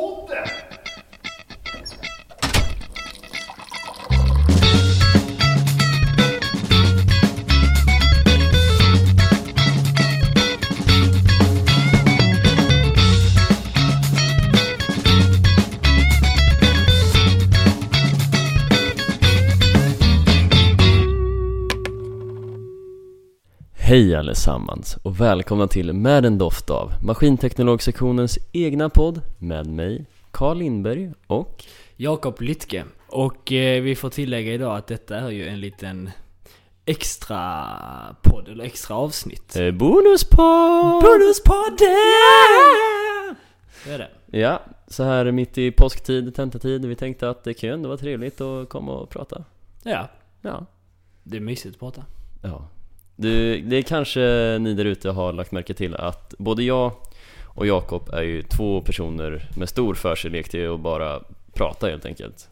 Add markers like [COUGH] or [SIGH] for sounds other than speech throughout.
podden! Hej allesammans och välkomna till Med en doft av Maskinteknologsektionens egna podd med mig, Carl Lindberg och Jakob Lytke. Och eh, vi får tillägga idag att detta är ju en liten extra podd, eller extra avsnitt. eh, Bonuspodd! Bonuspodden! Det är det. Ja, så här mitt i påsktid, tentatid, vi tänkte att det kan ju ändå vara trevligt att komma och prata Ja, Ja, det är mysigt att prata. ja du, Det är kanske ni där ute har lagt märke till att både jag och Jakob är ju två personer med stor förkärlek till att bara prata helt enkelt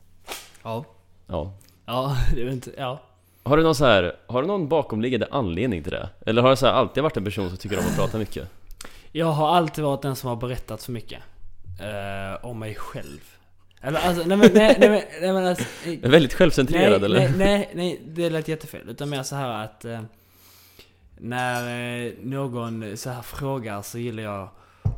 Ja. Ja Ja, det är inte, ja. Har du någon så här, har du någon bakomliggande anledning till det? Eller har du så här alltid varit en person som tycker om att prata mycket? Jag har alltid varit den som har berättat så mycket. eh, om mig själv. Eller alltså, nej men, nej, nej, men, nej, men alltså, väldigt självcentrerad nej, eller? Nej, nej, nej, det lät jättefel. Utan mer så här att eh, när eh, någon så här frågar så gillar jag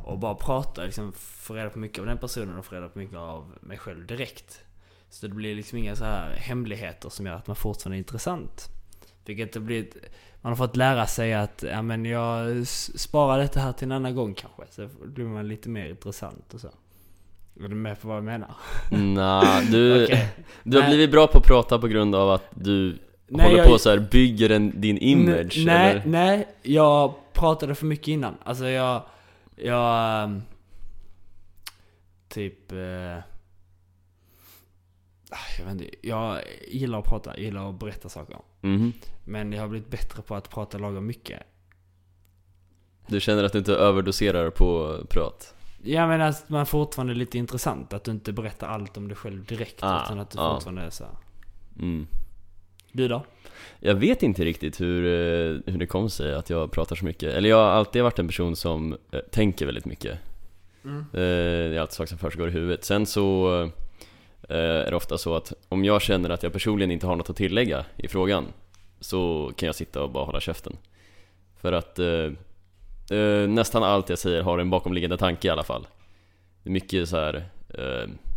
att bara prata, liksom få reda på mycket av den personen och få reda på mycket av mig själv direkt. Så det blir liksom inga så här hemligheter som gör att man fortfarande är intressant. Vilket det blir, man har fått lära sig att, ja men jag sparar detta här till en annan gång kanske. Så blir man lite mer intressant och så. Är du med på vad jag menar? Nah, du, [LAUGHS] Okej. du har Nej. blivit bra på att prata på grund av att du Nej, håller jag- på så här bygger en, din image nej, eller? nej, jag pratade för mycket innan. Alltså jag, jag... ehm, Typ... Eh, ah, jag vet inte, jag gillar att prata, gillar att berätta saker. Mhm. Men jag har blivit bättre på att prata lagom mycket. Du känner att du inte överdoserar på prat? Jag menar att man fortfarande är lite intressant, att du inte berättar allt om dig själv direkt. Ah, utan att du ah. fortfarande är så här. Mm. Du då? Jag vet inte riktigt hur, eh, hur det kom sig att jag pratar så mycket. Eller jag har alltid varit en person som eh, tänker väldigt mycket. Mm. Eh, Det är alltid saker som försiggår i huvudet. Sen så är det ofta så att om jag känner att jag personligen inte har något att tillägga i frågan Så kan jag sitta och bara hålla käften. För att nästan allt jag säger har en bakomliggande tanke i alla fall. Det är mycket så här,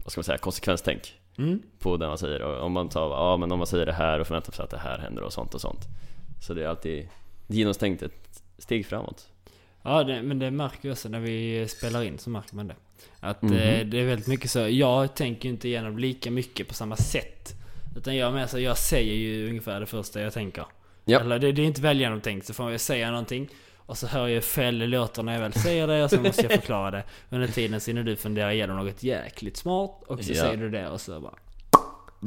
vad ska man säga, konsekvenstänk Mm. på det man säger och om man tar, ja men om man säger det här och förväntar sig att det här händer och sånt och sånt Så det är alltid genomtänkt ett steg framåt Ja, det, men det märker vi också när vi spelar in så märker man det. Att Mhm. eh, det är väldigt mycket så, jag tänker ju inte igenom lika mycket på samma sätt. Utan jag mer så, jag säger ju ungefär det första jag tänker. Ja. Eller det, det är inte väl genomtänkt, så får jag säga någonting. Och så hör jag fel låter när jag väl säger det och så måste jag [LAUGHS] förklara det. Under tiden så hinner du fundera igenom något jäkligt smart och så Ja. säger du det och så bara...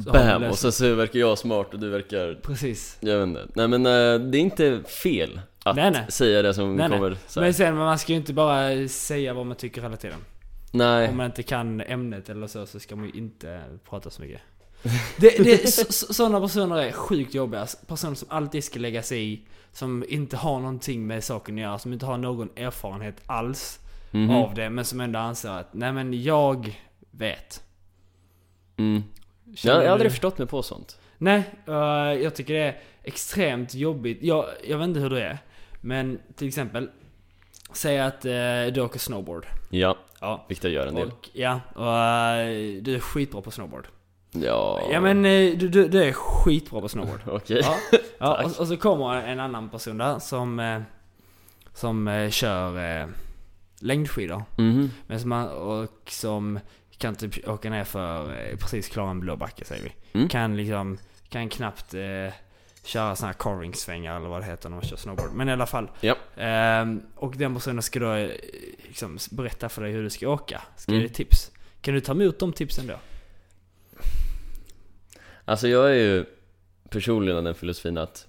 Så BAM! Och så, så verkar jag smart och du verkar, Precis. jag vet inte Nej men eh, det är inte fel att Nej, nej. säga det som Nej, nej. kommer så här. Men sen, man ska ju inte bara säga vad man tycker hela tiden. Nej, Om man inte kan ämnet eller så, så ska man ju inte prata så mycket. Det, det, så, så, sådana personer är sjukt jobbiga. Personer som alltid ska lägga sig i, som inte har någonting med saken att göra, som inte har någon erfarenhet alls Mhm. av det, men som ändå anser att nej men jag vet. mm. Jag, jag har aldrig förstått mig på sånt Nej, eh, jag tycker det är extremt jobbigt. Jag, jag vet inte hur det är, men till exempel, säg att eh, du åker snowboard. Ja, Ja. vilket jag gör en del Och, ja, och eh, du är skitbra på snowboard. Ja, Ja men eh, du, du, du är skitbra på snowboard. [LAUGHS] okej Ja, [LAUGHS] ja och, och så kommer en annan person där som, eh, som eh, kör eh, längdskidor. Mhm. Men som, och som kan typ åka ner för eh, precis klara en blå backe säger vi. Mm. Kan liksom, kan knappt eh, köra såna här carving-svängar eller vad det heter när man kör snowboard. Men i alla fall. Ja. Ehm, och den personen ska då eh, liksom berätta för dig hur du ska åka. Ska ge Mm. dig tips. Kan du ta emot de tipsen då? Alltså jag är ju personligen av den filosofin att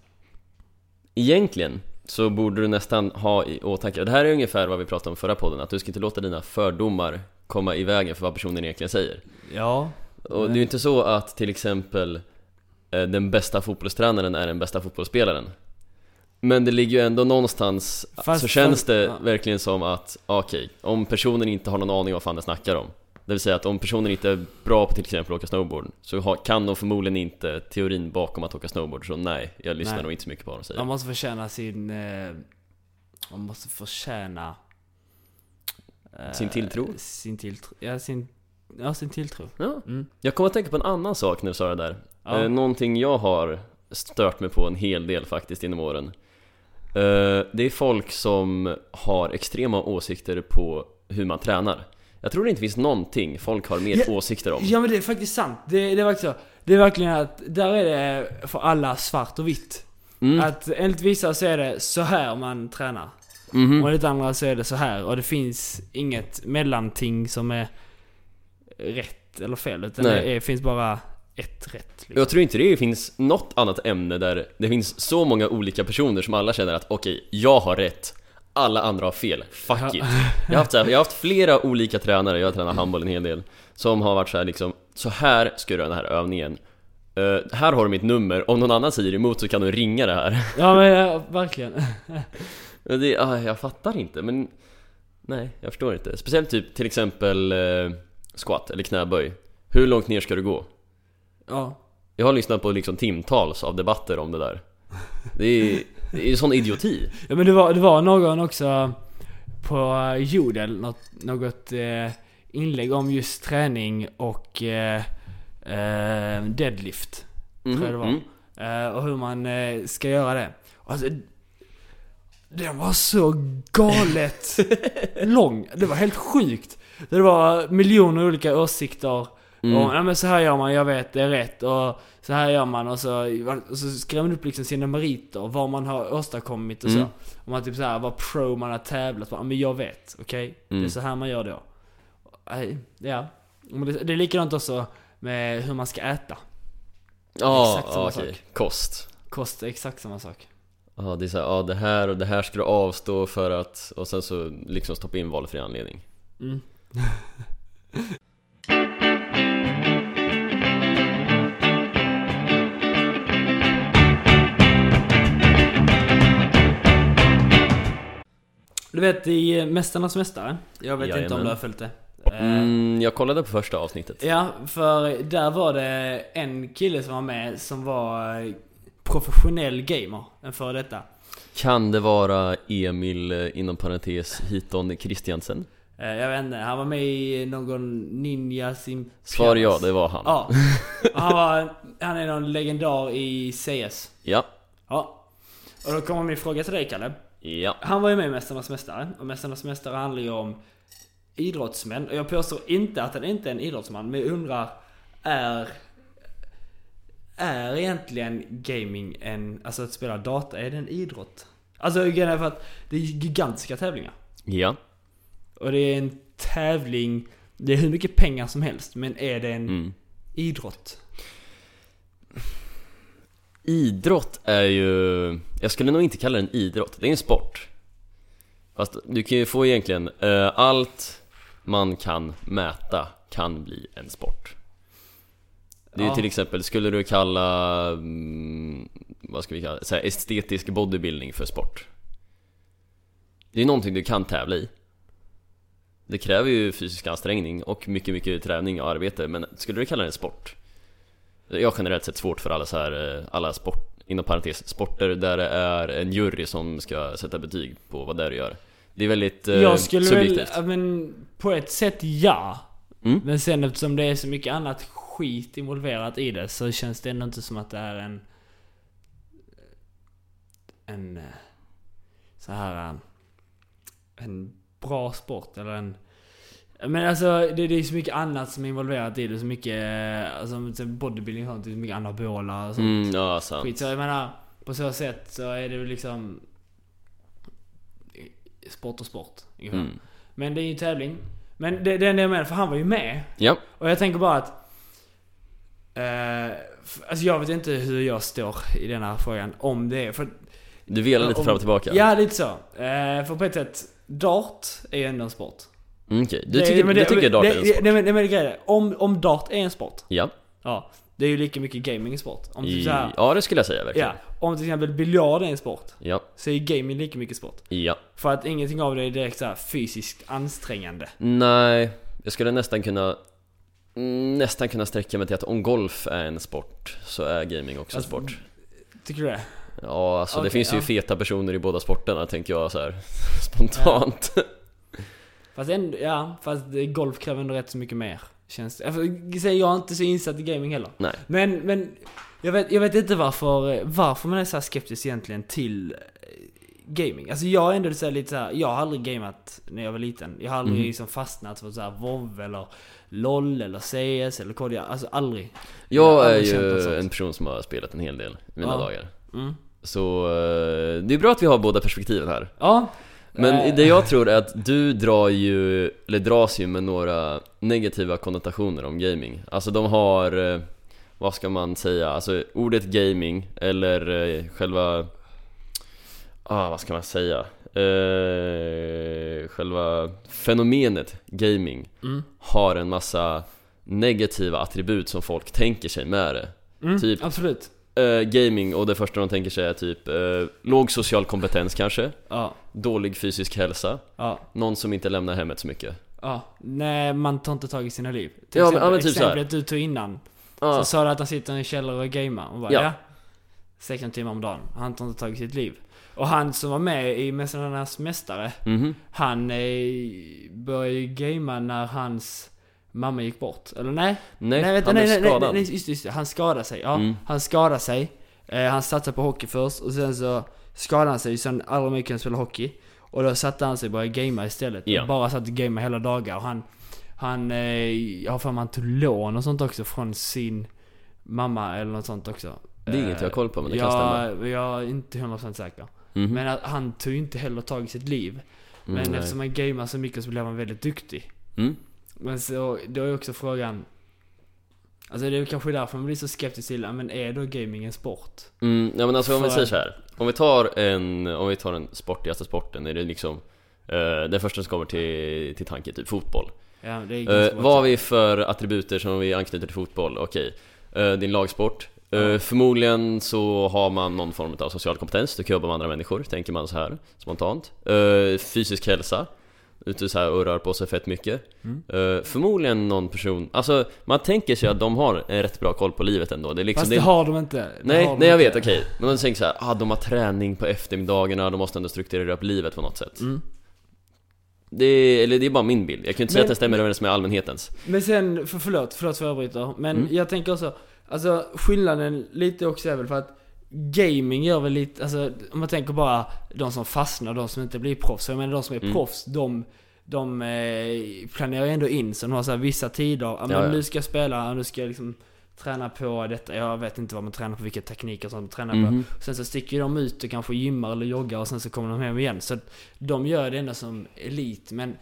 Egentligen så borde du nästan ha i åtanke, det här är ungefär vad vi pratade om förra podden, att du ska inte låta dina fördomar komma i vägen för vad personen egentligen säger Ja. Och det är ju inte så att till exempel eh, den bästa fotbollstränaren är den bästa fotbollsspelaren Men det ligger ju ändå någonstans, Fast- så känns fast- det ja. verkligen som att, okej, om personen inte har någon aning vad fan det snackar om Det vill säga att om personen inte är bra på till exempel att åka snowboard Så ha, kan de förmodligen inte teorin bakom att åka snowboard Så nej, jag lyssnar Nej. nog inte så mycket på vad de säger Man måste förtjäna sin... Eh, man måste förtjäna... eh, Sin tilltro? Sin tilltro. Ja, sin, ja, sin tilltro. Ja. Mm. Jag kommer att tänka på en annan sak när du sa det där Ja. eh, Någonting jag har stört mig på en hel del faktiskt inom åren eh, Det är folk som har extrema åsikter på hur man tränar Jag tror det inte finns någonting folk har mer Ja, åsikter om Ja men det är faktiskt sant. Det, det är verkligen så. Det är verkligen att, där är det för alla svart och vitt. mm. Att enligt vissa så är det så här man tränar. Mhm. Och enligt andra så är det så här. Och det finns inget mellanting som är rätt eller fel. Utan Nej. det är, finns bara ett rätt. Liksom. Jag tror inte det finns något annat ämne där det finns så många olika personer som alla känner att okej, jag har rätt alla andra har fel, fuck it. Jag har, haft så här, jag har haft flera olika tränare, jag har tränat handboll en hel del Som har varit så här liksom, så här ska du göra den här övningen. Eh, Här har du mitt nummer, om någon annan säger emot så kan du ringa det här. Ja men ja, verkligen. [LAUGHS] Det, ah, Jag fattar inte, men Nej, jag förstår inte. Speciellt typ till exempel eh, squat eller knäböj. Hur långt ner ska du gå? Ja. Jag har lyssnat på liksom timtals av debatter om det där. Det är, det är sån idioti Ja men det var, det var någon också på Jodel, något, något eh, inlägg om just träning och eh, eh, deadlift. Mhm, jag det var. mm. Eh, och hur man eh, ska göra det. Alltså, den var så galet [LAUGHS] lång. Det var helt sjukt. Det var miljoner olika åsikter. Mm. Och, ja men så här gör man, jag vet, det är rätt. Och så här gör man. Och så, och så skrev man upp liksom sina meriter, vad man har åstadkommit och Mm. så. Om man typ så här, vad pro man har tävlat. Ja men jag vet, okej? Det är Mm. så här man gör då. Ja. Det, det är likadant också med hur man ska äta. Ja, Exakt samma ja, okej. sak. Kost Kost är exakt samma sak. Ja, det är såhär, ja det här och det här ska du avstå för att Och sen så liksom stoppa in valfri anledning Mm. [LAUGHS] Du vet i Mästarnas Mästare, jag vet inte om Jajamän. du har följt det? Eh, mm, Jag kollade på första avsnittet Ja, för där var det en kille som var med som var eh, professionell gamer, en före detta. Kan det vara Emil, eh, inom parentes, Hiton Christiansen? Eh, Jag vet inte, han var med i någon Ninja Sim... Svar ja, det var han Ja. Han, var, han är någon legendar i CS. Ja, Ja. Och då kommer min fråga till dig Kalle. Ja, Han var ju med i Mästarnas Mästare. Och Mästarnas Mästare handlar ju om idrottsmän. Och jag påstår inte att han inte är en idrottsman. Men jag undrar, är... Är egentligen gaming en... Alltså att spela data, är det en idrott? Alltså grejen är för att det är gigantiska tävlingar. ja Och det är en tävling, det är hur mycket pengar som helst. Men är det en mm. idrott? Idrott är ju... Jag skulle nog inte kalla det en idrott, det är en sport Fast du kan ju få egentligen, eh, allt man kan mäta kan bli en sport Det är ju Ja. till exempel, skulle du kalla, mm, vad ska vi kalla det, så här, estetisk bodybuilding för sport? Det är någonting du kan tävla i Det kräver ju fysisk ansträngning och mycket, mycket träning och arbete, men skulle du kalla det en sport? Jag har generellt sett svårt för alla så här, eh, alla sport, inom parentes, sporter där det är en jury som ska sätta betyg på vad det är du gör Det är väldigt eh, jag skulle subjektivt väl, men på ett sätt ja. Mm. Men sen eftersom det är så mycket annat skit involverat i det så känns det ändå inte som att det är en... En... eh, Så här... En bra sport eller en... Men alltså det, det är så mycket annat som är involverat i det. Så mycket... eh, Alltså som bodybuilding och sånt. Det är så mycket anabola och sånt. Mm, ja sant Skit. Så jag menar, på så sätt så är det väl liksom... Sport och sport. mm. Men det är ju tävling. Men det, det enda jag menar, för han var ju med. Ja, Och jag tänker bara att... Eh, alltså jag vet inte hur jag står i den här frågan. Om det är... För, du velar lite om- fram och tillbaka Ja, lite så. Eh, för på ett sätt, dart är ju ändå en sport. Mm, Okej, du Det- tycker, men du det- tycker dart är en det- sport? Nej men, nej, men grejen är, om, om dart är en sport. Ja, Ja. Det är ju lika mycket gaming en sport. Om typ I, så här, ja det skulle jag säga verkligen ja. Om till exempel biljard är en sport. Ja, Så är ju gaming lika mycket sport. ja För att ingenting av det är direkt så här fysiskt ansträngande. Nej, Jag skulle nästan kunna mm, Nästan kunna sträcka mig till att om golf är en sport så är gaming också Alltså, sport Tycker du det? Ja, alltså det Okej, finns ju ja. feta personer i båda sporterna tänker jag så här [LAUGHS] spontant [LAUGHS] Fast ändå, ja, fast golf kräver ändå rätt så mycket mer. Känns det. Jag, säger jag är inte så insatt i gaming heller. Nej. Men, men jag vet, jag vet inte varför, varför man är så här skeptisk egentligen till eh, gaming. Alltså jag är ändå så lite så här, jag har aldrig gameat när jag var liten. Jag har aldrig Mhm. liksom fastnat för så här WoW eller LOL eller CS eller KD. Alltså aldrig. Jag Jag är aldrig något ju en person som har spelat en hel del i mina Ja. dagar Mm. Så eh, det är bra att vi har båda perspektiven här Ja. Men det jag tror är att du drar ju, eller dras ju med några negativa konnotationer om gaming Alltså de har, eh, vad ska man säga, alltså ordet gaming eller eh, själva, ah vad ska man säga? Eh, själva fenomenet gaming Mm. har en massa negativa attribut som folk tänker sig med det Mm, Typ. Absolut. Eh, Gaming och det första de tänker sig är typ eh, låg social kompetens kanske Ja. Dålig fysisk hälsa Ja. Någon som inte lämnar hemmet så mycket Ja. Nej, man tar inte tag i sina liv. Till Ja, men- exempel, ja, men typ exemplet du tog innan. ah, Så sa du att han sitter i en källare och gamer. Och bara, ja. Ja. 16 timmar om dagen. Han tar inte tag i sitt liv. Och han som var med i Mästarnas Mästare. mhm. Han eh, började ju gamea när hans mamma gick bort. Eller nej? Nej, nej, vänta, han nej, blev nej, skadad nej, nej, just, just. Han skadade sig. Ja, Mm. han skadade sig. Eh, han satsade på hockey först och sen så skadade han sig så han aldrig mer kunde spela hockey. Och då satte han sig och började gamea istället. Ja. Bara satt och gamea hela dagar. Och han, han, eh, jag har för mig han tog lån och sånt också från sin mamma eller något sånt också. Det är inget jag har koll på men det kan jag, stämma jag är inte 100% säker. Mhm. Men att han tog inte heller tag i sitt liv. Mm, Men nej. eftersom han gamear så mycket så blev han väldigt duktig. mm. Men så, då är också frågan Alltså det är kanske därför man blir så skeptisk till, men är då gaming en sport? Mm, ja men alltså om vi säger så här. Om vi tar en, om vi tar den sportigaste sporten, är det liksom eh, Den första som kommer till, till tanke, typ fotboll Ja, det är Eh, vad har vi för attributer som vi anknyter till fotboll? Okej, eh, din lagsport Eh. Förmodligen så har man någon form av social kompetens, du kan jobba med andra människor, tänker man så här spontant Eh, Fysisk hälsa Ute så och rör på sig fett mycket Mm. Eh, Förmodligen någon person, alltså man tänker sig att de har en rätt bra koll på livet ändå det är liksom, Fast det, det har de inte. Det Nej, de nej jag inte. vet, okej Men man tänker så här, ah, de har träning på eftermiddagarna, de måste ändå strukturera upp livet på något sätt Mm. det är, eller det är bara min bild, jag kan inte säga Men- att den stämmer överens med allmänhetens Men sen, för, förlåt, förlåt för jag avbryter. Men Mm. jag tänker också, alltså skillnaden lite också är väl för att Gaming gör väl lite, alltså om man tänker bara de som fastnar, de som inte blir proffs. Jag menar de som är Mm. proffs, de, de eh, planerar ju ändå in så de har så vissa tider. Ja, men Ja, ja. nu ska jag spela, nu ska jag liksom träna på detta. Jag vet inte vad man tränar på, vilka tekniker sånt man tränar Mhm. på. Sen så sticker de ut och kanske gymmar eller joggar och sen så kommer de hem igen. Så de gör det ändå som elit. Men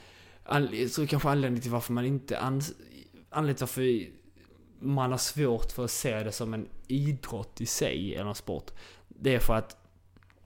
jag tror kanske anledningen till varför man inte Anledningen till varför man har svårt för att se det som en idrott i sig, eller en sport. Det är för att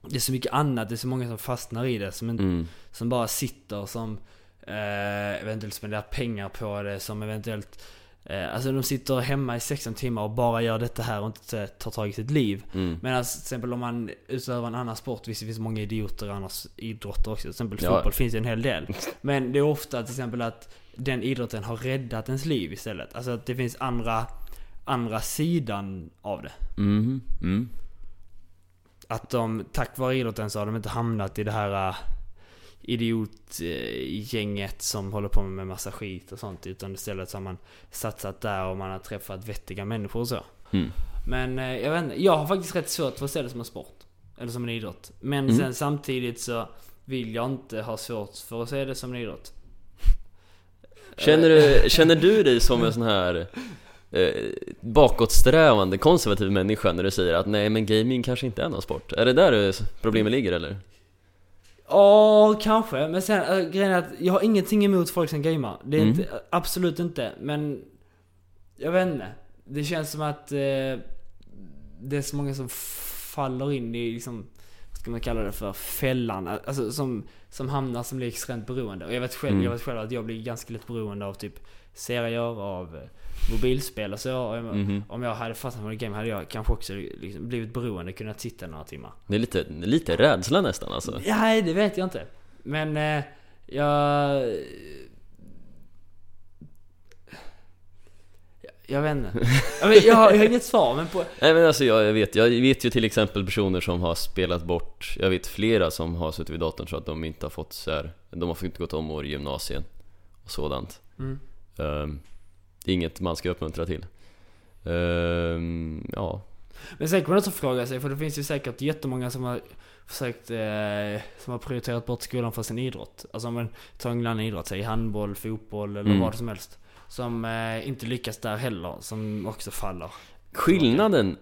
det är så mycket annat, det är så många som fastnar i det som, inte, mm. som bara sitter, som eh, eventuellt spenderar pengar på det, som eventuellt eh, Alltså de sitter hemma i 16 timmar och bara gör detta här och inte tar tag i sitt liv. Mm. Medan till exempel om man utövar en annan sport, visst det finns många idioter i andra idrotter också. Till exempel Ja. fotboll finns det en hel del. [LAUGHS] Men det är ofta till exempel att den idrotten har räddat ens liv istället. Alltså att det finns andra, andra sidan av det. Mhm. Mm. Att de, tack vare idrotten så har de inte hamnat i det här äh, idiotgänget som håller på med massa skit och sånt. Utan istället så har man satsat där och man har träffat vettiga människor och så. Mm. Men eh, jag vet inte, jag har faktiskt rätt svårt för att se det som en sport. Eller som en idrott. Men Mm. sen samtidigt så vill jag inte ha svårt för att se det som en idrott. Känner, du, känner du dig som en sån här eh, bakåtsträvande konservativ människa när du säger att nej men gaming kanske inte är någon sport? Är det där du- problemet ligger eller? Ja, kanske. Men sen äh, grejen är att jag har ingenting emot folk som gamer. Det är Mm. inte, absolut inte. Men jag vet inte. Det känns som att eh, det är så många som faller in i liksom, ska man kalla det för, fällan. Alltså som, som hamnar som blir extremt beroende. Och jag vet själv, Mm. jag vet själv att jag blir ganska lätt beroende av typ serier, av eh, mobilspel och så. Och jag, Mhm. Om jag hade fastnat med ett game hade jag kanske också liksom blivit beroende, kunnat sitta några timmar. Det är lite, lite rädsla nästan alltså nej, det vet jag inte. Men eh, jag... Jag vet inte. Jag, jag, har, jag har inget svar men på... Nej men alltså jag, jag vet, jag vet ju till exempel personer som har spelat bort Jag vet flera som har suttit vid datorn så att de inte har fått så här, De har fått gått om år i gymnasiet och sådant Mm. um, Det är inget man ska uppmuntra till Ehm, Ja, Men sen kan man också fråga sig, för det finns ju säkert jättemånga som har försökt, eh, som har prioriterat bort skolan för sin idrott. Alltså om man tar en annan idrott, säg handboll, fotboll eller Mm. vad som helst. Som eh, inte lyckas där heller, som också faller. Skillnaden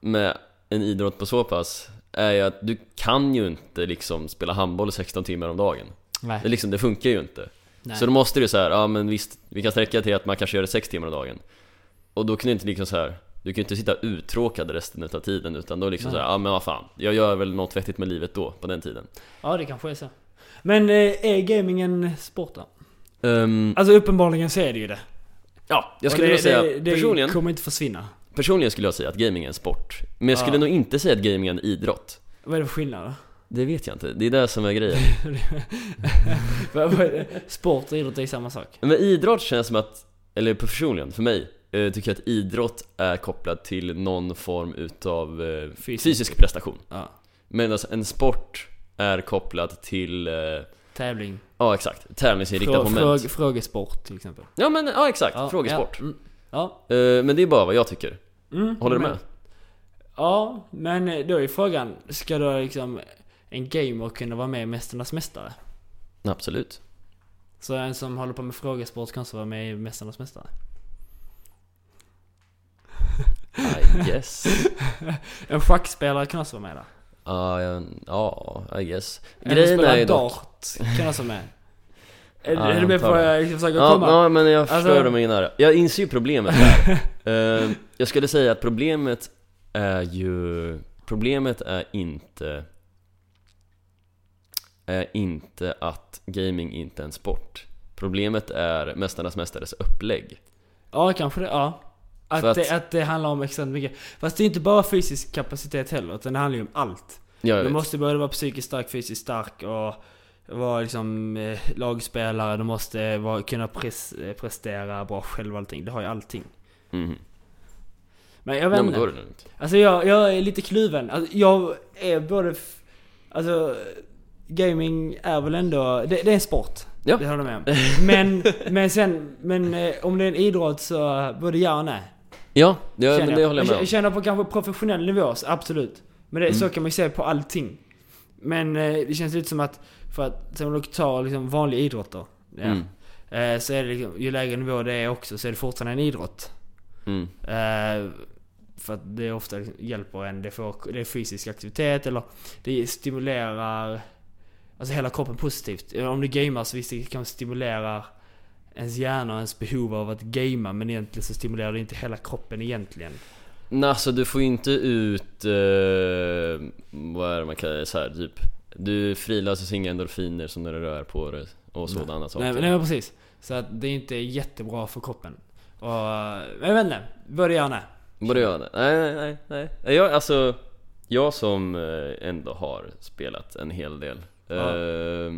med en idrott på så pass är ju att du kan ju inte liksom spela handboll 16 timmar om dagen Nej. Det, liksom, det funkar ju inte Nej. Så då måste du så här, ja men visst, vi kan sträcka till att man kanske gör det 6 timmar om dagen Och då kan du inte liksom så här. Du kan ju inte sitta uttråkad resten av tiden utan då liksom Nej. så här, ja men vad fan Jag gör väl något vettigt med livet då, på den tiden Ja, det kanske är så. Men eh, är gaming en sport då? Ehm, Alltså uppenbarligen så är det ju det. Ja, jag skulle det, nog säga det, det personligen kommer inte försvinna. Personligen skulle jag säga att gaming är en sport Men jag skulle Ja. nog inte säga att gaming är en idrott Vad är det för skillnad då? Det vet jag inte, det är det som är grejen? [LAUGHS] Sport och idrott är samma sak. Men idrott känns som att, eller personligen för mig, eh, tycker jag att idrott är kopplad till någon form utav eh, Fysisk. fysisk prestation Ja. Medan en sport är kopplad till, eh, Tävling. Ja exakt, tävlingsinriktat Frå, moment fråg, frågesport till exempel. Ja men, ja exakt, Ja, frågesport Ja, mm, ja. Eh, Men det är bara vad jag tycker, Mm, håller du men- med? Ja, men då är frågan, ska då liksom en gamer kunna vara med i Mästarnas Mästare? Absolut Så en som håller på med frågesport kan också vara med i Mästarnas Mästare? I guess [LAUGHS] En schackspelare kan också vara med där. Ja, ja, ja, I guess En som Grejen är ju dock dart kan också vara med. Är, Ja, är du med på jag vad jag liksom försöker Ja, komma? ja, men jag förstår Alltså- vad du menar. Jag inser ju problemet här. [LAUGHS] Eh, jag skulle säga att problemet är ju... Problemet är inte... Är inte att gaming inte är en sport. Problemet är Mästarnas Mästares upplägg. Ja, kanske det. Ja. Att, att- det, att det handlar om extremt mycket. Fast det är inte bara fysisk kapacitet heller, utan det handlar ju om allt. Du måste både vara psykiskt stark, fysiskt stark och vara liksom eh, lagspelare. Du måste vara, kunna pres, eh, prestera bra själv och allting. Det har ju allting. Mhm. Men jag vet Ja, inte. lugnt. Alltså jag, jag är lite kluven. Alltså, jag är både... Alltså... Gaming är väl ändå... Det, det är en sport. Ja. Det håller jag med om. [LAUGHS] Men, men sen... Men eh, om det är en idrott så både ja och nej. Ja, det, Känner men det håller jag med om. Jag känner på kanske professionell nivå, så absolut. Men det, så Mm. kan man ju se på allting. Men eh, det känns lite som att, för att, om du tar liksom vanliga idrotter. Ja, Mm. eh, så är det liksom, ju lägre nivå det är också, så är det fortfarande en idrott. Mm. Eh, för att det ofta liksom hjälper en, det, får, det är fysisk aktivitet eller det stimulerar Alltså hela kroppen positivt. Om du gamer så visst det kan stimulera ens hjärna och ens behov av att gamea men egentligen så stimulerar det inte hela kroppen egentligen. Nej, alltså du får ju inte ut... Eh, vad är det man kallar det? Så här, typ. Du frilöses inga endorfiner som när du rör på dig och sådana saker. Nej, nej men precis. Så att det är inte jättebra för kroppen. Och, men jag vet inte, både ja och nej. Borde göra det? Nej, nej, nej, nej. Jag, alltså, jag som eh, ändå har spelat en hel del. Ja. Eh,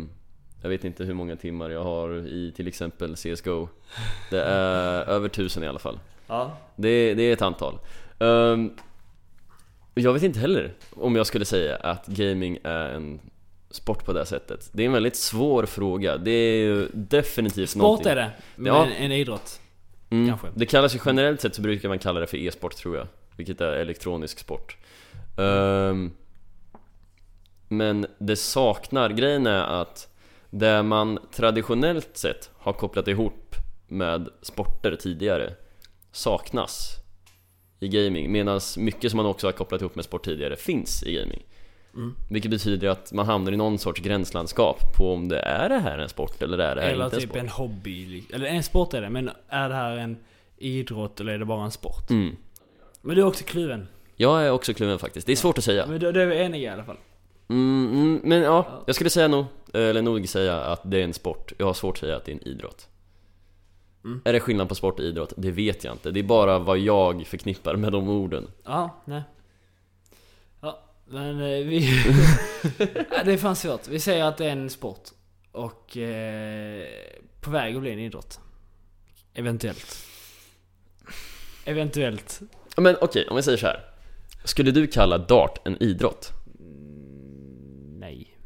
jag vet inte hur många timmar jag har i till exempel CSGO. Det är [LAUGHS] över tusen i alla fall. Ja. Det, det är ett antal. Ehm, jag vet inte heller om jag skulle säga att gaming är en sport på det sättet. Det är en väldigt svår fråga. Det är ju definitivt Sport någonting. är det, men Ja. en idrott. Mm. Kanske. Det kallas ju generellt sett så brukar man kalla det för e-sport tror jag Vilket är elektronisk sport Ehm, Men det saknar, grejen är att Det man traditionellt sett har kopplat ihop med sporter tidigare Saknas i gaming Medan mycket som man också har kopplat ihop med sport tidigare finns i gaming Mm. Vilket betyder att man hamnar i någon sorts gränslandskap på om det är det här en sport eller är det här Eller inte en typ sport en hobby. Eller en sport är det, men är det här en idrott eller är det bara en sport? mm. Men du är också kluven. Jag är också kluven faktiskt, det är svårt att säga Men då, då är vi eniga i alla fall. Mm, mm, men ja, Ja. jag skulle säga nog, eller nog säga att det är en sport. Jag har svårt att säga att det är en idrott. Mm. Är det skillnad på sport och idrott? Det vet jag inte. Det är bara vad jag förknippar med de orden. Ja, nej. Ja, men eh, vi... [LAUGHS] det är fan svårt. Vi säger att det är en sport. Och eh, på väg att bli en idrott. Eventuellt. Eventuellt. Men okej, om vi säger så här. Skulle du kalla dart en idrott? Nej.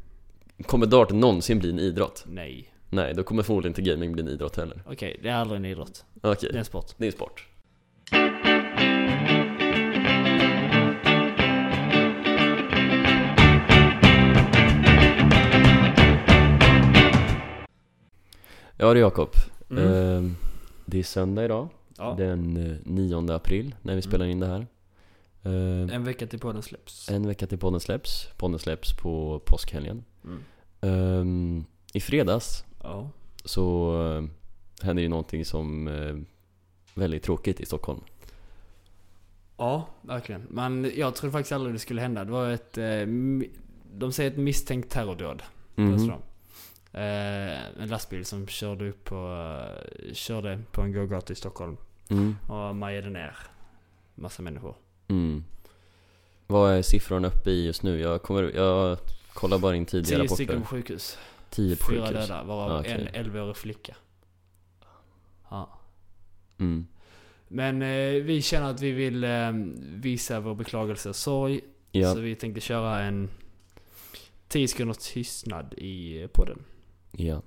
Kommer dart någonsin bli en idrott? Nej. Nej, då kommer förmodligen inte gaming bli en idrott heller. Okej, det är aldrig en idrott. Okej, Det är en sport. det är en sport. Ja du Jakob, Mm. Ehm, det är söndag idag, Ja. den eh, 9 april när vi spelar in det här. Ehm, En vecka till podden släpps. en vecka till podden släpps, podden släpps på påskhelgen. Mm. Ehm, I fredags Ja. så uh, hände ju någonting som uh, väldigt tråkigt i Stockholm. Ja, verkligen. Men jag trodde faktiskt aldrig det skulle hända. Det var ett... Eh, de säger ett misstänkt terrordåd. Påstår de. Eh, en lastbil som körde upp på... Eh, körde på en gågata i Stockholm. Mm. Och majade ner massa människor. Mm. Vad är siffrorna uppe i just nu? Jag, kommer, jag kollar bara in tidiga Tio rapporter. stycken på sjukhus. 10 på Fyra sjukhus. döda, varav okej. en 11-årig flicka. Ja. Mm. Men eh, vi känner att vi vill eh, visa vår beklagelse och sorg. Ja, Så vi tänkte köra en 10 sekunders tystnad i podden. ja.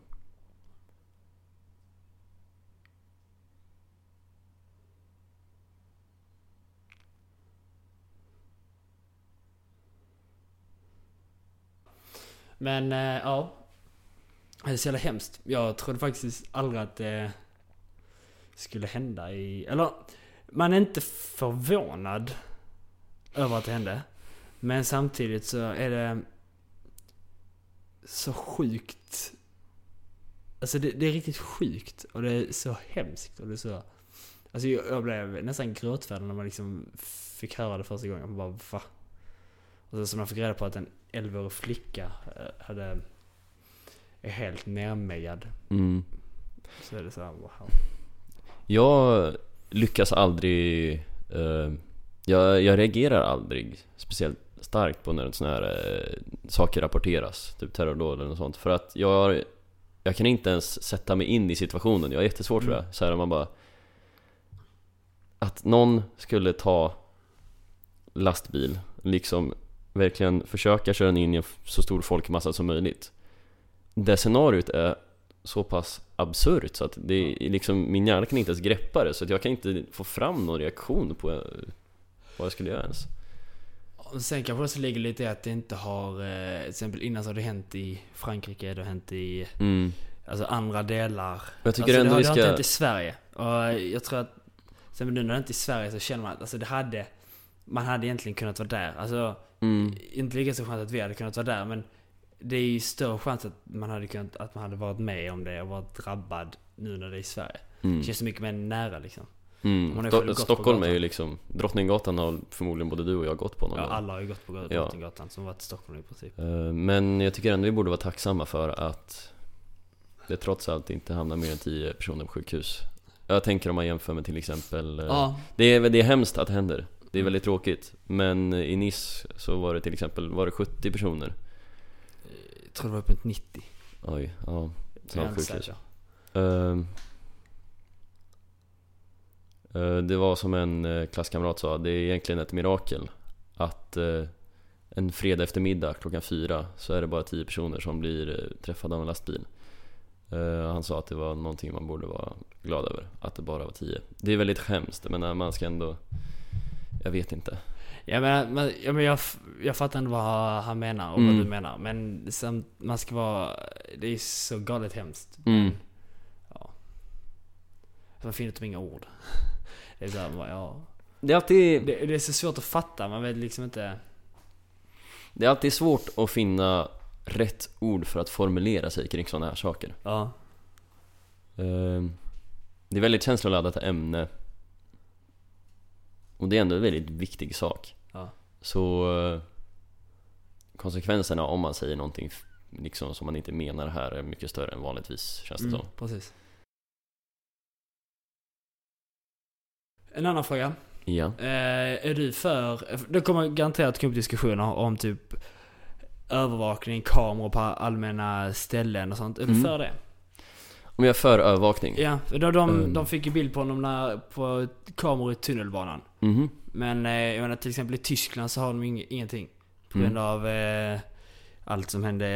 Men eh, ja. Det är så jävla hemskt. Jag trodde faktiskt aldrig att det skulle hända i... Eller, man är inte förvånad över att det hände. Men samtidigt så är det så sjukt. Alltså det, det är riktigt sjukt och det är så hemskt och det är så... Alltså jag, jag blev nästan gråtfärdig när man liksom fick höra det första gången. Man bara va? Och så man fick reda på att en 11-årig flicka eh, hade... Är helt nermejad. Mm. Så är det så här, wow. Jag lyckas aldrig... eh, jag, jag reagerar aldrig speciellt starkt på när sådana här eh, saker rapporteras. Typ terrordåd eller något sånt. För att jag, jag kan inte ens sätta mig in i situationen. Jag har jättesvårt för Mm. det. Så här, man bara... Att någon skulle ta lastbil, liksom verkligen försöka köra in i en så stor folkmassa som möjligt. Det scenariot är så pass absurt så att det är liksom, min hjärna kan inte ens greppa det så att jag kan inte få fram någon reaktion på vad jag skulle göra ens. Sen kanske det också ligger lite i att det inte har... Eh, till exempel innan så har det hänt i Frankrike, det har hänt i Mm. alltså andra delar. Jag tycker alltså, ändå det har, vi det har inte ska... hänt i Sverige. Och jag tror att... Sen nu när det inte i Sverige så känner man att alltså det hade... Man hade egentligen kunnat vara där. Alltså, Mm. inte lika stor chans att vi hade kunnat vara där men det är ju större chans att man hade kunnat, att man hade varit med om det och varit drabbad nu när det är i Sverige. Mm. Det känns så mycket mer nära liksom. Mm. Sto- Stockholm är ju liksom, Drottninggatan har förmodligen både du och jag gått på någon Ja, gång. alla har ju gått på Ja. Drottninggatan som varit i Stockholm i princip. Eh, Men jag tycker ändå vi borde vara tacksamma för att det trots allt inte hamnar mer än 10 personer på sjukhus. Jag tänker om man jämför med till exempel eh, Ja, det, är, det är hemskt att det händer. Det är väldigt tråkigt. Men i Nice så var det till exempel var det 70 personer. Tror det var uppåt 90. Oj, ja. Snart. Ehm. Eh, det var som en eh, klasskamrat sa, det är egentligen ett mirakel att eh, en fredag eftermiddag klockan fyra så är det bara 10 personer som blir eh, träffade av en lastbil. Eh, han sa att det var någonting man borde vara glad över, att det bara var 10. Det är väldigt hemskt, men man ska ändå... Jag vet inte. Ja men, men, ja, men jag, jag fattar ändå vad han menar och Mm. vad du menar. Men samt, man ska vara... Det är så galet hemskt. Mm. Ja. Man finner typ inga ord. [LAUGHS] Det är såhär, bara, ja. Det är alltid... Det, det är så svårt att fatta, man vet liksom inte... Det är alltid svårt att finna rätt ord för att formulera sig kring sådana här saker. Ja. Ehm, Det är väldigt känsloladdat ämne. Och det är ändå en väldigt viktig sak. Ja. Så eh, konsekvenserna om man säger någonting liksom som man inte menar här är mycket större än vanligtvis känns det Mm, som. precis. En annan fråga. Ja. Eh, är du för... Det kommer garanterat komma upp diskussioner om typ övervakning, kameror på allmänna ställen och sånt. Är du Mm. för det? Om jag är för övervakning? Ja, de, de, Mm. de fick ju bild på honom när, på kameror i tunnelbanan. Mhm. Men eh, jag menar till exempel i Tyskland så har de ing, ingenting. På Mm. grund av eh, allt som hände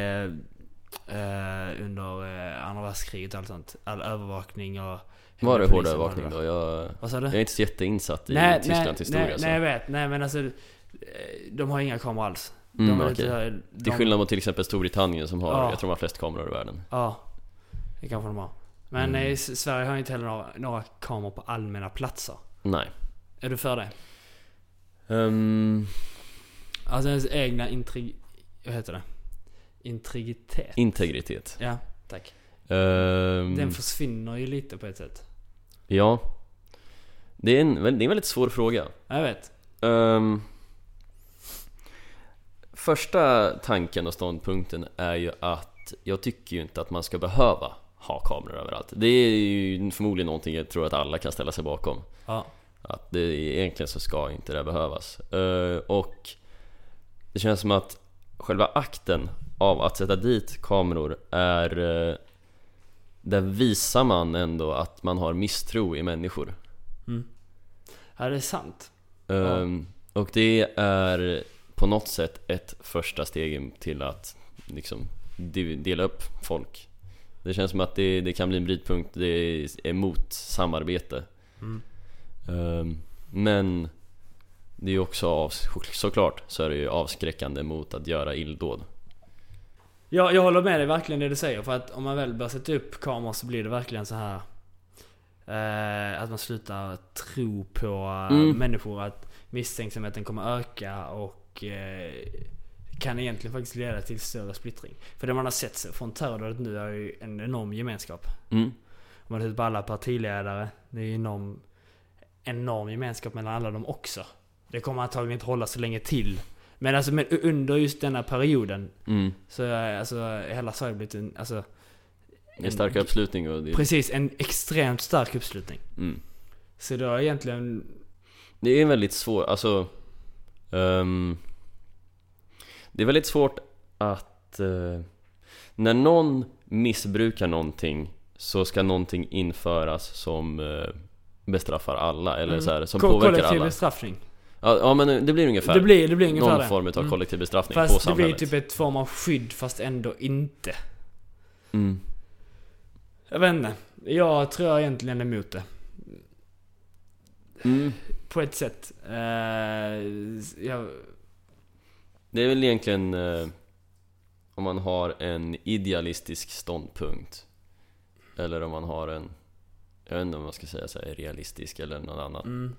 eh, under eh, andra världskriget och allt sånt. All övervakning och... Var det hård övervakning då? Jag, jag är inte så jätteinsatt i nej, Tysklands historia nej, så. nej, jag vet. Nej men alltså, eh, de har inga kameror alls. Mm, de är okej. lite, de, Till skillnad mot till exempel Storbritannien som har, Ja. jag tror de har flest kameror i världen. Ja, det kanske de har. Men Mm. eh, S- Sverige har inte heller några, några kameror på allmänna platser. Nej. Är du för det? Um, Alltså ens egna intrig... Vad heter det? Integritet. integritet. ja, tack. Ehm, Den försvinner ju lite på ett sätt. ja. Det är, en, det är en väldigt svår fråga. Jag vet. Ehm, första tanken och ståndpunkten är ju att jag tycker ju inte att man ska behöva ha kameror överallt. Det är ju förmodligen någonting jag tror att alla kan ställa sig bakom. Ja. Att det, egentligen så ska inte det behövas. Eh, och det känns som att själva akten av att sätta dit kameror är... Uh, där visar man ändå att man har misstro i människor. Mm. Ja, det är sant. Ehm, Och det är på något sätt ett första steg till att liksom de- dela upp folk. Det känns som att det, det kan bli en brytpunkt, det är emot samarbete. Mm. Ehm, Men det är också av, såklart så är det ju avskräckande mot att göra illdåd. Ja, jag håller med dig verkligen det du säger. För att om man väl börjar sätta upp kameror så blir det verkligen så här eh, Att man slutar tro på eh, Mm. människor. Att misstänksamheten kommer öka och eh, kan egentligen faktiskt leda till större splittring. För det man har sett från terrordådet nu är ju en enorm gemenskap. Mm. Om man tittar på alla partiledare, det är ju enorm, enorm gemenskap mellan alla dem också. Det kommer antagligen inte hålla så länge till. Men alltså men under just denna perioden Mm. så är alltså hela Sverige blivit en, alltså... En stark uppslutning och det, Precis, en extremt stark uppslutning. mm. Så det är egentligen... Det är väldigt svårt, alltså ehm, Det är väldigt svårt att eh, När någon missbrukar någonting Så ska någonting införas som eh, bestraffar alla, eller Mm. så här, som ko- påverkar kollektiv alla bestraffning. ja, ja men det blir ungefär Det blir, det blir ungefär Någon det. form av Mm. kollektiv bestraffning på Fast det blir samhället typ ett form av skydd fast ändå inte. mm. Jag vet inte. Jag tror jag egentligen är emot det. Mm. På ett sätt. Eh, jag, Det är väl egentligen eh, Om man har en idealistisk ståndpunkt Eller om man har en Jag vet inte om man ska säga så här, realistisk eller någon annan. Mm,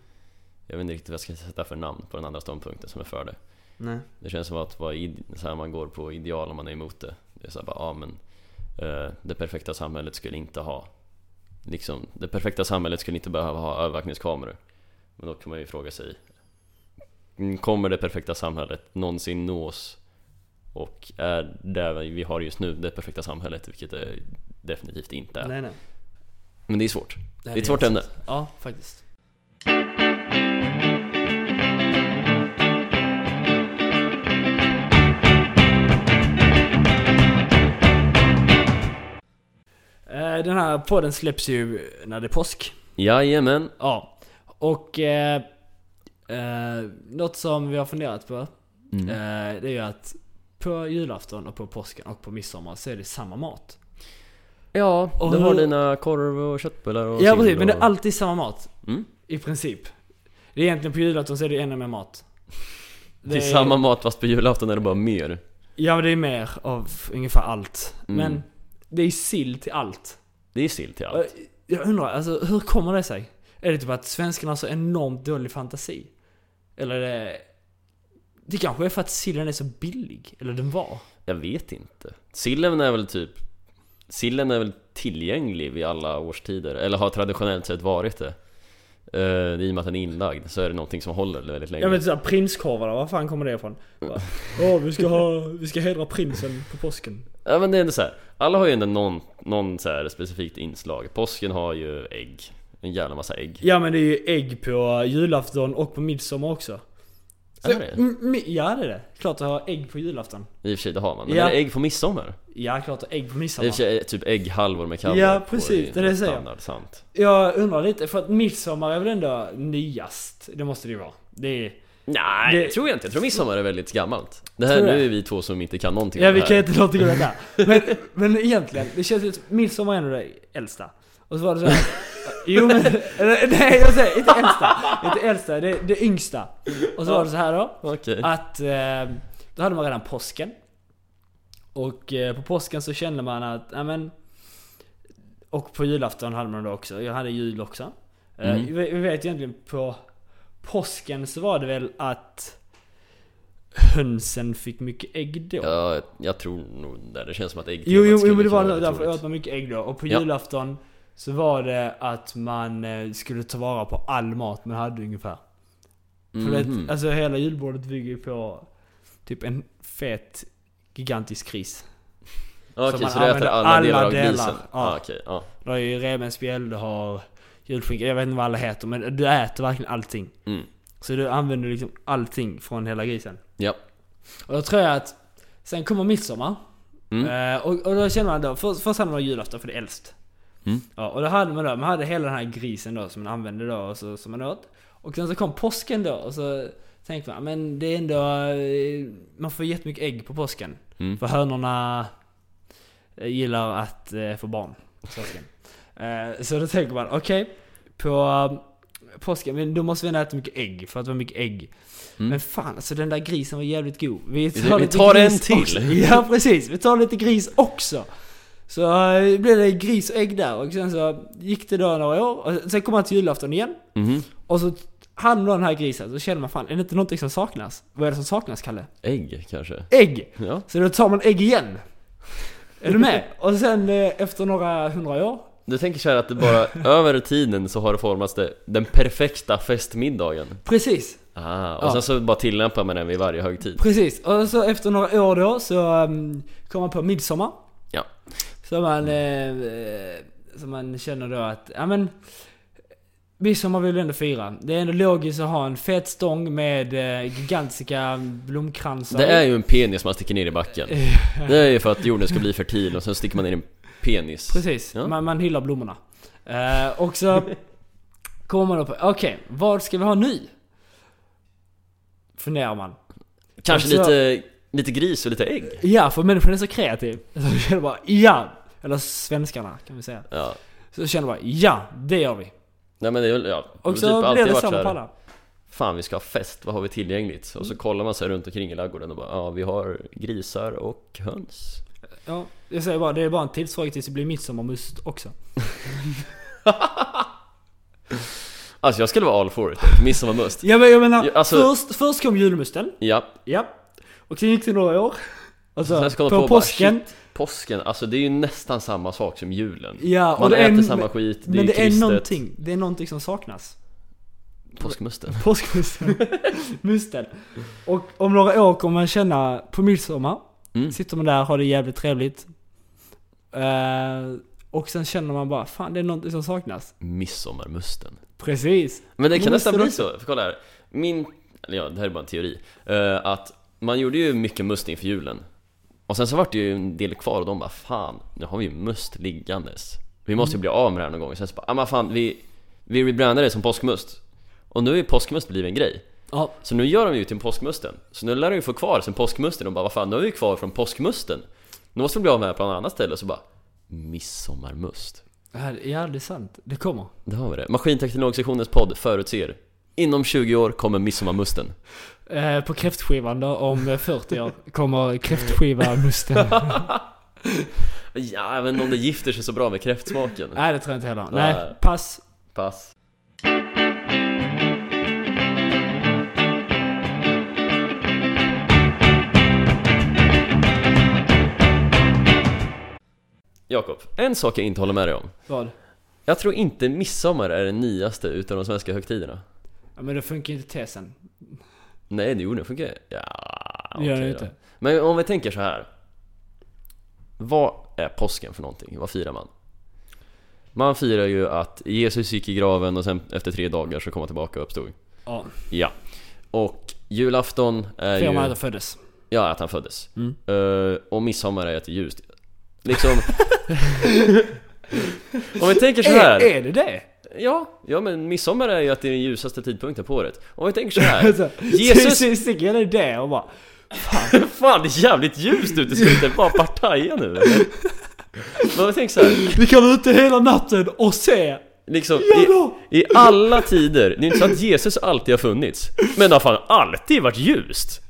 Jag vet inte riktigt vad jag ska sätta för namn på den andra ståndpunkten som är för det. Nej. Det känns som att vara så här, man går på ideal om man är emot det. Det är såhär bara, ja men eh, Det perfekta samhället skulle inte ha Liksom, det perfekta samhället skulle inte behöva ha övervakningskameror. Men då kan man ju fråga sig Kommer det perfekta samhället någonsin nås? Och är det vi har just nu det perfekta samhället? Vilket det definitivt inte är Nej, nej. Men det är svårt Det Det är ett svårt ämne Ja, faktiskt. Eh, Den här podden släpps ju när det är påsk. Jajamän Ja. Och eh, eh, något som vi har funderat på mm. eh, det är ju att på julafton och på påsken och på midsommar så är det samma mat. Ja, Och du har hur- dina korv och köttbullar och Ja precis, men det är och- alltid samma mat. Mm. I princip. Det är egentligen på julafton så är det ännu mer mat. Det är samma mat fast på julafton är det bara mer Ja men det är mer av ungefär allt. Mm. Men det är sill till allt. Det är sill till allt Jag undrar, alltså hur kommer det sig? Är det typ att svenskarna har så enormt dålig fantasi? Eller det... Det kanske är för att sillen är så billig. Eller den var. Jag vet inte Sillen är väl typ Sillen är väl tillgänglig vid alla årstider Eller har traditionellt sett varit det uh, I och med att den är inlagd så är det någonting som håller väldigt länge Jag vet såhär prinskorvarna, var fan kommer det ifrån? Bara, [LAUGHS] Åh, vi ska ha, vi ska hedra prinsen på påsken. Ja men det är ändå så här. Alla har ju ändå någon, någon så här specifikt inslag Påsken har ju ägg En jävla massa ägg Ja men det är ju ägg på julafton och på midsommar också. Så, Är det? mm, mm, ja det är det. Klart att ha ägg på julafton. I och för sig, det har man. Men Ja. är det ägg på midsommar? Ja, klart att ägg på I och midsommar. för sig, typ ägghalvor med kaviar Ja, precis, det är det jag säger. sant. Jag undrar lite, för att midsommar är väl ändå nyast? Det måste det ju vara. Det är... Nej, Det- det tror jag inte. Jag tror midsommar är väldigt gammalt. Det här, nu det? är vi två som inte kan någonting Ja om vi det kan här. inte någonting om detta. Men, men egentligen, det känns ju som midsommar är ändå det äldsta. Och så var det så här, Jo men, nej jag säger inte äldsta. Inte äldsta, det, det yngsta. Och så var det så här då. Okej. Att eh, då hade man redan påsken. Och eh, på påsken så kände man att, ja men Och på julafton hade man det också. Jag hade jul också. Eh, Mm. vi, vi vet egentligen på påsken så var det väl att hönsen fick mycket ägg då. Ja, jag tror nog det. Det känns som att ägg Jo, jo, jo men det var nog därför åt man mycket ägg då. Och på Ja. julafton så var det att man eh, skulle ta vara på all mat man hade ungefär. För Mhm. det, alltså hela julbordet bygger på typ en fet gigantisk gris. Okej, så man så du äter alla, alla delar av delar. grisen? Ja. Ja, okej. Ja. Du har ju revbensspjäll, du har julskinka, jag vet inte vad alla heter men du äter verkligen allting. Mm. Så du använder liksom allting från hela grisen. Ja. Och då tror jag att sen kommer midsommar. Mm. Eh, och, och då känner man då, först, först hade man julafton för det är äldst. Mm. Ja, och då hade man då, man hade hela den här grisen då som man använde då och så, som man åt. Och sen så kom påsken då och så tänkte man, men det är ändå, eh, man får jättemycket ägg på påsken. Mm. För hönorna eh, gillar att eh, få barn på [LAUGHS] så då tänker man, okej, på eh, påsken, men då måste vi ändå äta mycket ägg för att det var mycket ägg. Mm. Men fan alltså den där grisen var jävligt god. Vi tar, vi tar en till. Också. Ja precis, vi tar lite gris också. Så uh, blev det gris och ägg där och sen så gick det då några år och sen kom man till julafton igen. Mhm. Och så hann då den här grisen, så känner man fan, är det inte någonting som saknas? Vad är det som saknas Kalle? Ägg, kanske? Ägg! Ja. Så då tar man ägg igen. Är du med? Och sen eh, efter några hundra år Du tänker så här att det bara, [LAUGHS] över tiden så har det formats det, den perfekta festmiddagen? Precis, Ah, och Ja. sen så bara tillämpar man den vid varje högtid? precis. Och så efter några år då så um, kom man på midsommar. Ja. Så man, eh, eh, så man känner då att, ja men Midsommar vill vi ändå fira. Det är ändå logiskt att ha en fet stång med eh, gigantiska blomkransar. Det är ju en penis man sticker ner i backen [LAUGHS] Det är ju för att jorden ska bli fertil och sen sticker man ner en penis Precis, Ja. man, man hyllar blommorna. Eh, och så kommer man då på, okej, vad ska vi ha nu? Funderar man. Kanske så- lite, lite gris och lite ägg? Ja, för människan är så kreativ. Så jag bara, ja! Eller svenskarna kan vi säga. Ja Så jag känner bara, ja! Det gör vi. Nej men det är väl, ja Och typ så alltid blir det samma på alla. Fan vi ska ha fest, vad har vi tillgängligt? Och så kollar man sig runt omkring i ladugården och bara Ja vi har grisar och höns Ja, jag säger bara, det är bara en tidsfråga tills det blir midsommarmust också. [LAUGHS] Alltså jag skulle vara all for it, midsommarmust Ja men jag menar, alltså- först, först kom julmusten. Ja, Ja. Och sen gick det några år. Och så, Sen ska man på på bara, påsken. påsken, alltså det är ju nästan samma sak som julen Ja, Man är, äter en- samma skit, det Men är det är kristet någonting, det är någonting som saknas. Påskmusten [LAUGHS] Påskmusten. [LAUGHS] Musten. Och om några år kommer man känna på midsommar. mm. Sitter man där, har det jävligt trevligt. Eh, och sen känner man bara, fan det är någonting som saknas. Midsommarmusten Precis. Men det kan nästan bli så, för kolla här Min, eller ja det här är bara en teori eh, Att man gjorde ju mycket must inför julen Och sen så vart det ju en del kvar och de bara Fan, nu har vi ju must liggandes. Vi måste ju bli av med det här någon gång. Sen så bara, ah, men fan vi, vi rebrandar det som påskmust. Och nu är påskmust blivit en grej. Ja, Så nu gör de ju till påskmusten. Så nu lär de ju få kvar sen påskmusten och bara vad fan, nu är vi kvar från påskmusten. Nu måste vi bli av med det på något annat ställe. Och så bara Midsommarmust. Ja, det är sant. Det kommer. Det har vi det. Maskinteknologsektionens podd förutser. Inom 20 år kommer midsommarmusten Eh, på kräftskivan då, om eh, 40 år, kommer kräftskiva-musten. [LAUGHS] Ja, jag vet inte om det gifter sig så bra med kräftsmaken Nej det tror jag inte heller. Nej. Nej, pass. Pass Jakob, en sak jag inte håller med dig om Vad? Jag tror inte midsommar är den nyaste utav de svenska högtiderna Ja, men då funkar inte tesen. Nej, det gjorde det, funkar Ja, gör okej det inte. Men om vi tänker så här. Vad är påsken för någonting? Vad firar man? Man firar ju att Jesus gick i graven och sen efter tre dagar så kom han tillbaka och uppstod Ja. Ja Och Julafton är Fyra ju... månader föddes. Ja, att han föddes. Mm. Eh, och midsommar är att det är ljust. Liksom... [LAUGHS] Om vi tänker så här. Är, är det det? Ja, ja men midsommar är ju att det är den ljusaste tidpunkten på året. Om vi tänker så här. [LAUGHS] Alltså, Jesus- [LAUGHS] Sticker jag det och bara... [LAUGHS] Fan det är jävligt ljust ute, ska vi inte bara partaja nu eller? Men jag tänker så här. Vi kan vara ute hela natten och se! Liksom, i, i alla tider, det är inte så att Jesus alltid har funnits Men det har fan alltid varit ljust!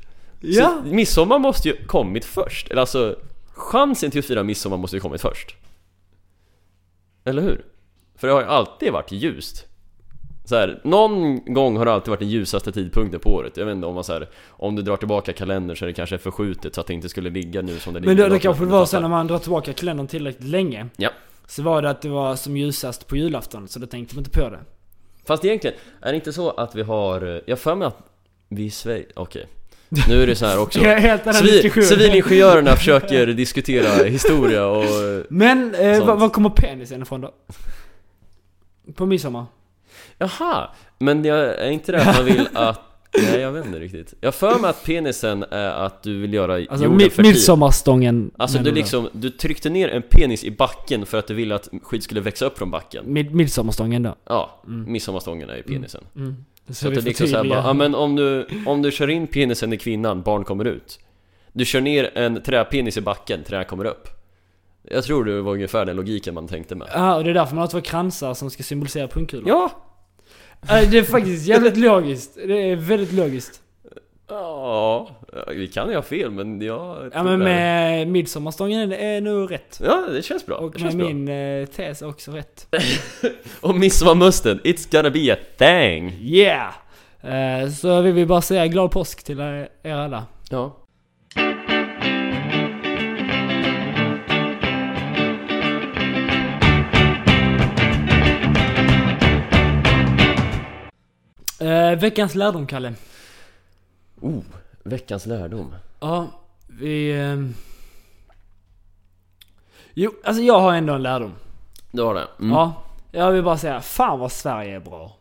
Ja! Så midsommar måste ju kommit först, eller alltså Chansen till att fira midsommar måste ju kommit först Eller hur? För det har ju alltid varit ljust så här, någon gång har det alltid varit den ljusaste tidpunkten på året Jag vet inte om man så här, Om du drar tillbaka kalendern så är det kanske förskjutet så att det inte skulle ligga nu som det Men ligger det, det bakom. kanske var så när man drar tillbaka kalendern tillräckligt länge. Ja. Så var det att det var som ljusast på julafton, så då tänkte man inte på det. Fast egentligen, är det inte så att vi har... Jag för mig att vi i Sverige... Okej. Nu är det så här [LAUGHS] också. Civil, civilingenjörerna försöker diskutera historia och... Men, eh, var kommer penisen ifrån då? På midsommar? Jaha! Men jag är inte det att man vill [LAUGHS] att... Nej, jag vet inte riktigt. Jag för mig att penisen är att du vill göra Alltså jorden mi- fertil. midsommarstången Alltså du liksom, du tryckte ner en penis i backen för att du ville att skit skulle växa upp från backen. Mid- midsommarstången då? Ja, Mm. midsommarstången är ju penisen. Mm. Så, Så att det liksom såhär bara, ja men om du, om du kör in penisen i kvinnan, barn kommer ut Du kör ner en träpenis i backen, trä kommer upp Jag tror det var ungefär den logiken man tänkte med Ja, och det är därför man har två kransar som ska symbolisera pungkulor. Ja! Det är faktiskt jävligt logiskt. Det är väldigt logiskt. Ja, vi kan ju ha fel men jag Ja men med midsommarstången är nog rätt. Ja, det känns bra, Och det med bra min eh, tes är också rätt. [LAUGHS] Och midsommarmusten, it's gonna be a thing! Yeah! Eh, Så vi vill bara säga glad påsk till er er alla. Ja Eh, veckans lärdom, Kalle. Oh, veckans lärdom Ja, vi... ehm, Jo, alltså jag har ändå en lärdom. Du har det? Mm. Ja, jag vill bara säga, fan vad Sverige är bra.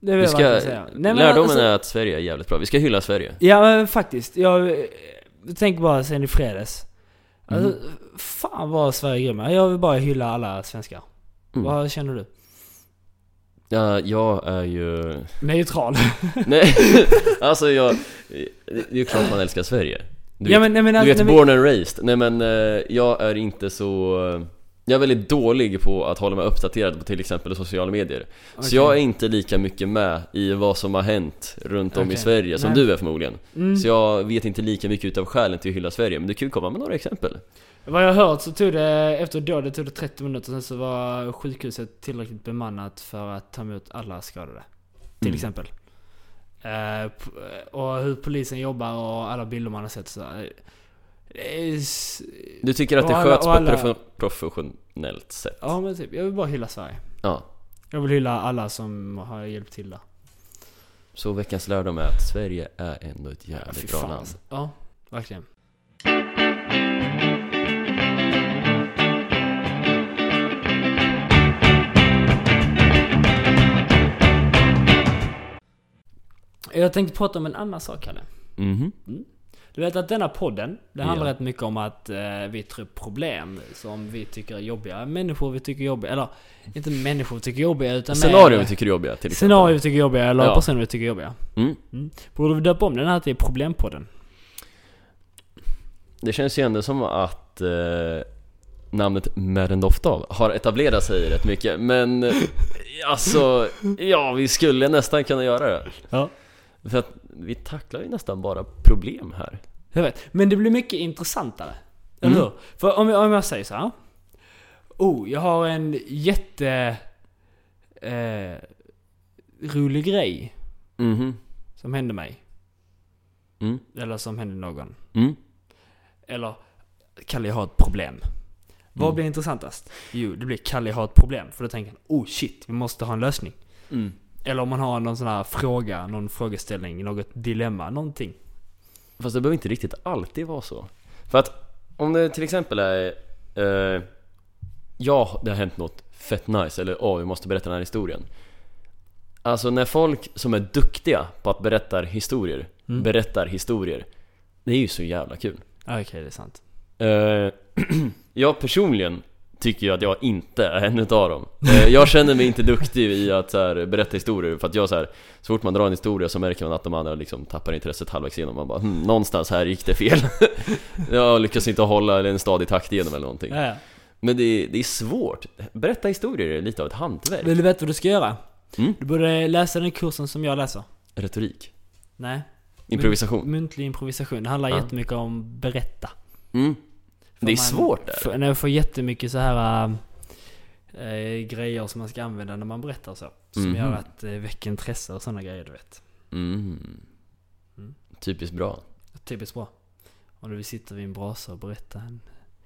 Det vill Vi jag ska, verkligen säga. Nej, men lärdomen alltså- är att Sverige är jävligt bra, vi ska hylla Sverige Ja, men faktiskt. Jag, eh, tänker bara sen i fredags. Alltså, Mm. fan vad Sverige är grymma. Jag vill bara hylla alla svenskar. Mm. Vad känner du? Ja, jag är ju... Neutral. [LAUGHS] Nej, alltså jag... Det är ju klart man älskar Sverige. Du ja, vet, men, nej, men, du alltså, vet nej, born and raised. Nej men eh, jag är inte så... eh, Jag är väldigt dålig på att hålla mig uppdaterad på till exempel sociala medier Så Okej. jag är inte lika mycket med i vad som har hänt runt om i Okej. Sverige som Nej. du är förmodligen Mm. Så jag vet inte lika mycket utav skälen till att hylla Sverige Men du kan ju komma med några exempel Vad jag har hört så tog det, efter dådet tog det 30 minuter, sen så var sjukhuset tillräckligt bemannat för att ta emot alla skadade. Till Mm. exempel. Eh, p- och hur polisen jobbar och alla bilder man har sett så. Eh, Du tycker att det alla- sköts på ett alla- professionellt sätt? Ja men typ, jag vill bara hylla Sverige. Ja Jag vill hylla alla som har hjälpt till där. Så veckans lärdom är att Sverige är ändå ett Ja, jävligt fy bra land alltså. Ja, verkligen. Jag tänkte prata om en annan sak, Kalle. Mhm Du vet att denna podden, det handlar rätt mycket om att eh, vi tar upp problem som vi tycker är jobbiga. Människor vi tycker är jobbiga, eller inte människor vi tycker är jobbiga utan Scenarion vi tycker är jobbiga till exempel Scenarier vi tycker är jobbiga, eller Ja. personer vi tycker är jobbiga. Mm. Borde vi döpa om den här till Problempodden? Det känns ju ändå som att eh, namnet Madden Doftal har etablerat sig rätt mycket Men eh, alltså, ja vi skulle nästan kunna göra det Ja. För att vi tacklar ju nästan bara problem här Jag vet. Men det blir mycket intressantare. Eller Mm. hur? För om jag, om jag säger så här. Oh, jag har en jätte... Eh, rolig grej Mhm som hände mig. mm. Eller som hände någon. Mm. Eller, Kalle jag har ett problem. Vad Mm. blir intressantast? Jo, det blir Kalle har ett problem. För då tänker han, oh shit, vi måste ha en lösning. Eller om man har någon sån här fråga, någon frågeställning, något dilemma, någonting. Fast det behöver inte riktigt alltid vara så För att om det till exempel är eh, Ja, det har hänt något fett nice eller åh, vi måste berätta den här historien Alltså när folk som är duktiga på att berätta historier, Mm. berättar historier. Det är ju så jävla kul. Okej, det är sant. Eh, [CLEARS THROAT] jag personligen tycker ju att jag inte är en utav dem. Eh, jag känner mig inte duktig i att så här, berätta historier för att jag så här, så fort man drar en historia så märker man att de andra liksom tappar intresset halvvägs igenom. Man bara hm, någonstans här gick det fel. [LAUGHS] jag lyckas inte hålla en stadig takt igenom eller någonting. Ja, ja. Men det är, det är svårt. Berätta historier är lite av ett hantverk. Vill du veta vad du ska göra? Mm. Du borde läsa den kursen som jag läser. Retorik. Nej. Improvisation. Muntlig improvisation. Det handlar Ja. jättemycket om berätta. Mm. För Det är man svårt där. När jag får jättemycket så här äh, grejer som man ska använda när man berättar och så. Som Mhm. gör att det väcker intresse och sådana grejer, du vet. Mm. Mm. Typiskt bra. Typiskt bra. Om du vill sitta vid en brasa och berätta en...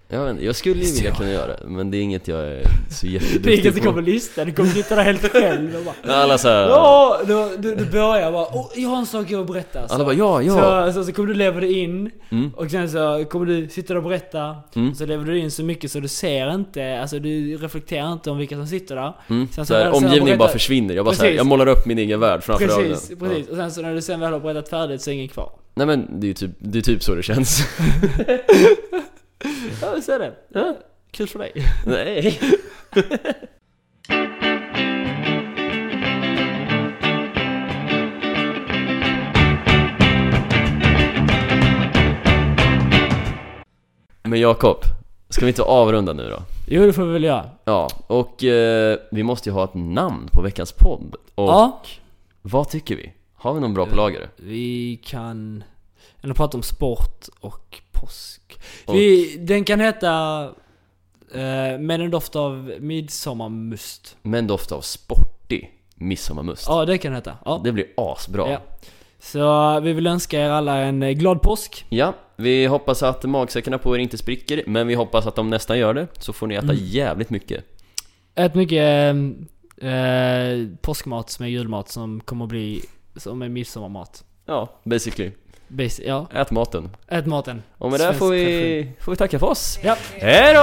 Jag, vet, jag skulle ju vilja Så. kunna göra det, men det är inget jag är så [LAUGHS] Det är jätteduktig ingen som på. kommer lyssna, du kommer sitta där helt själv och bara... Alla såhär, Ja, du, du, du börjar bara Åh, jag har en sak jag vill berätta. Så, alla bara ja, ja. så, så, så kommer du leva dig in Mm, och sen så kommer du sitta där och berätta. mm, Så lever du in så mycket så du ser inte, alltså du reflekterar inte om vilka som sitter där. mm. Sen så Så här, omgivningen bara försvinner, jag bara Precis. jag målar upp min egen värld framför Precis, ögonen precis. Och sen så när du sen väl har berättat färdigt så är ingen kvar. ja. Nej men det är ju typ, det är typ så det känns [LAUGHS] [LAUGHS] Ja, så är det. Ja, kul för dig. [LAUGHS] Nej Men Jakob, ska vi inte avrunda nu då? Jo, det får vi väl göra. Ja, och eh, vi måste ju ha ett namn på veckans podd Och Ja. vad tycker vi? Har vi någon bra på lager? Vi kan ändå prata om sport och påsk. Vi, den kan heta eh, Med en doft av midsommarmust. Men doft av sportig midsommarmust Ja, det kan den heta. Ja. Det blir asbra Ja. Så vi vill önska er alla en eh, glad påsk. Ja, vi hoppas att magsäckarna på er inte spricker, men vi hoppas att de nästan gör det, så får ni äta Mm. jävligt mycket. Ät mycket eh, eh, påskmat som är julmat som kommer att bli som är midsommarmat. Ja, basically. Base, ja. Ät maten. Ät maten. Och med det får vi, får vi tacka för oss. Ja. Hej då!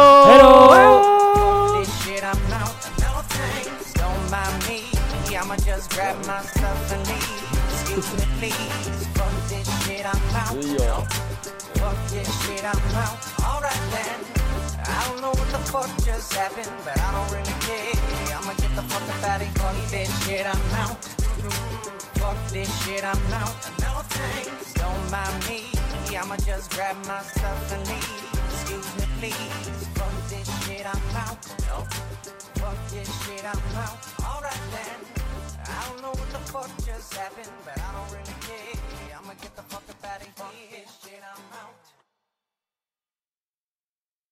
I don't know what the fuck just happened, but I don't really care. I'ma get the fuck out of here. Shit, I'm out. Fuck this shit I'm out. No thanks, don't mind me. I'ma just grab my stuff and leave. Excuse me, please. Fuck this shit I'm out. No. Fuck this shit I'm out. Alright then. I don't know what the fuck just happened, but I don't really care. I'ma get the fuck up out of here. Fuck this shit I'm out.